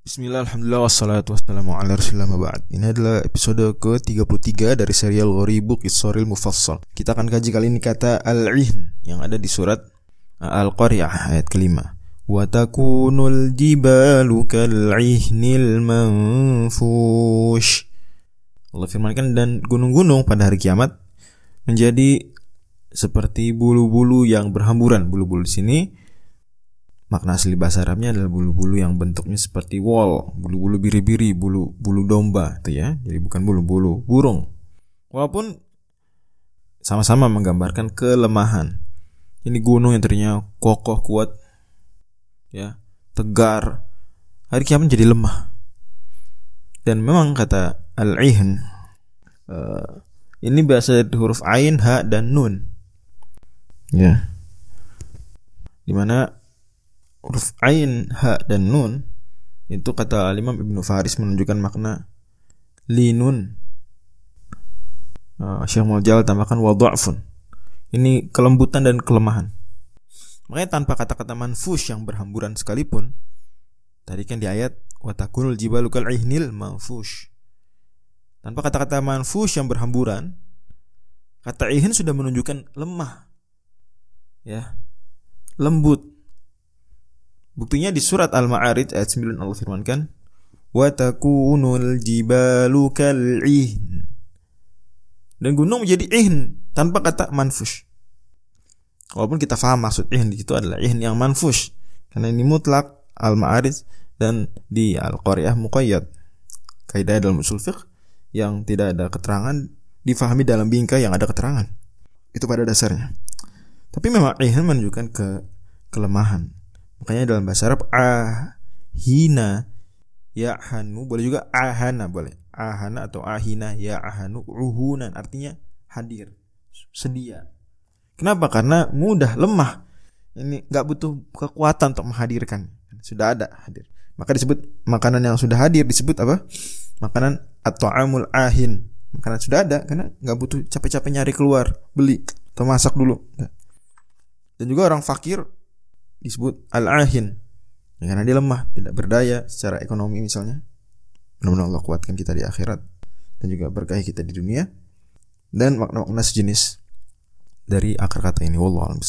Bismillah, Alhamdulillah, wassalatu wassalamu ala rasulillah ba'd. Ini adalah episode ke-33 dari serial Ghoribu Qissoril Mufassal. Kita akan kaji kali ini kata Al-Ihn Yang ada di surat Al-Qari'ah ayat kelima. Wa takunul jibalu kal'ihnil manfush. Allah firmankan dan gunung-gunung pada hari kiamat Menjadi seperti bulu-bulu yang berhamburan. Bulu-bulu di sini Makna asli bahasa Arabnya adalah bulu-bulu yang bentuknya seperti wall, bulu-bulu biri-biri, bulu bulu domba itu ya. Jadi bukan bulu-bulu burung. Walaupun sama-sama menggambarkan kelemahan. Ini gunung yang tadinya kokoh kuat ya, tegar. Hari kiamat jadi lemah. Dan memang kata al-ihn uh, ini bahasa huruf ain, ha dan nun. Ya. Di mana huruf ain, ha dan nun itu kata Imam Ibnu Faris menunjukkan makna linun. Uh, Syekh Muljal tambahkan wadha'fun. Ini kelembutan dan kelemahan. Makanya tanpa kata-kata manfus yang berhamburan sekalipun tadi kan di ayat watakunul jibalu kal ihnil manfush. Tanpa kata-kata manfus yang berhamburan, kata ihn sudah menunjukkan lemah. Ya. Lembut, Buktinya di surat Al-Ma'arij ayat 9 Allah firmankan, "Wa takunul jibalu kal'ihn." Dan gunung menjadi ihn tanpa kata manfush. Walaupun kita faham maksud ihn di situ adalah ihn yang manfush karena ini mutlak Al-Ma'arij dan di Al-Qari'ah muqayyad. Kaidah dalam usul fiqh yang tidak ada keterangan difahami dalam bingkai yang ada keterangan. Itu pada dasarnya. Tapi memang ihn menunjukkan ke kelemahan Makanya dalam bahasa Arab ahina ya hanu boleh juga ahana boleh. Ahana atau ahina ya ahanu uhunan artinya hadir, sedia. Kenapa? Karena mudah, lemah. Ini nggak butuh kekuatan untuk menghadirkan. Sudah ada hadir. Maka disebut makanan yang sudah hadir disebut apa? Makanan atau amul ahin. Makanan sudah ada karena nggak butuh capek-capek nyari keluar beli atau masak dulu. Dan juga orang fakir disebut al-ahin. Ya, karena dia lemah, tidak berdaya secara ekonomi misalnya. Mudah-mudahan Allah kuatkan kita di akhirat dan juga berkahi kita di dunia. Dan makna-makna sejenis dari akar kata ini wallahu a'lam